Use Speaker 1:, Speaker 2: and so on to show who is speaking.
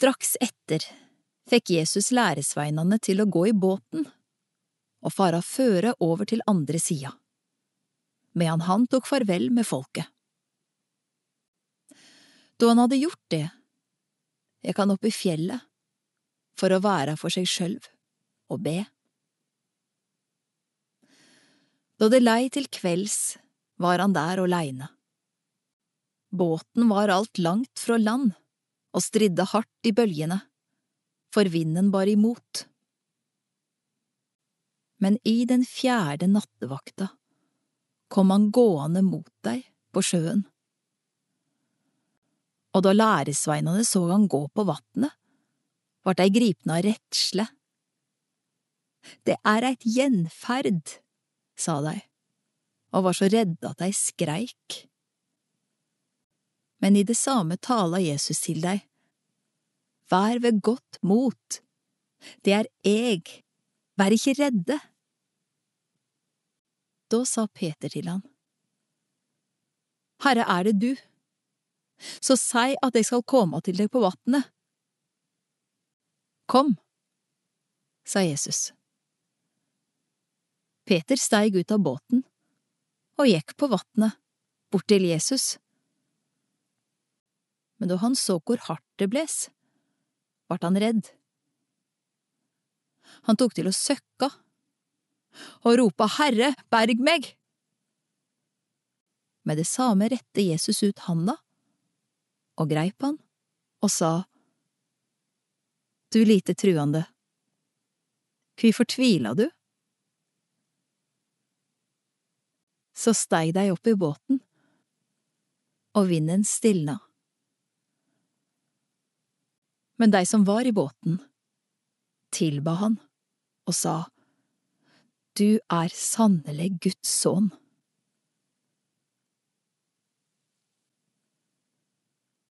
Speaker 1: Straks etter fikk Jesus læresveinene til å gå i båten og fara føre over til andre sida, medan han tok farvel med folket. Da han hadde gjort det, gikk han opp i fjellet for å være for seg sjølv og be. Da det lei til kvelds, var han der åleine. Båten var alt langt fra land og stridde hardt i bølgene, for vinden bar imot. Men i den fjerde nattevakta kom han gående mot deg på sjøen. Og da læresveinene så han gå på vatnet, vart dei gripne av redsle. Det er eit gjenferd, sa dei, og var så redde at dei skreik. Men i det samme tala Jesus til deg. Vær ved godt mot, det er eg, vær ikke redde. Da sa Peter til han, Herre, er det du? Så sei at jeg skal komme til deg på vatnet. Kom, sa Jesus. Peter steig ut av båten og gikk på vatnet, bort til Jesus. Men da han så hvor hardt det bles, vart han redd. Han tok til å søkka og ropa Herre, berg meg! Med det samme rette Jesus ut handa og greip han og sa, Du lite truende, kvifor tvila du? Så steig dei opp i båten, og vinden stilna. Men de som var i båten, tilba han og sa, Du er sannelig Guds sønn.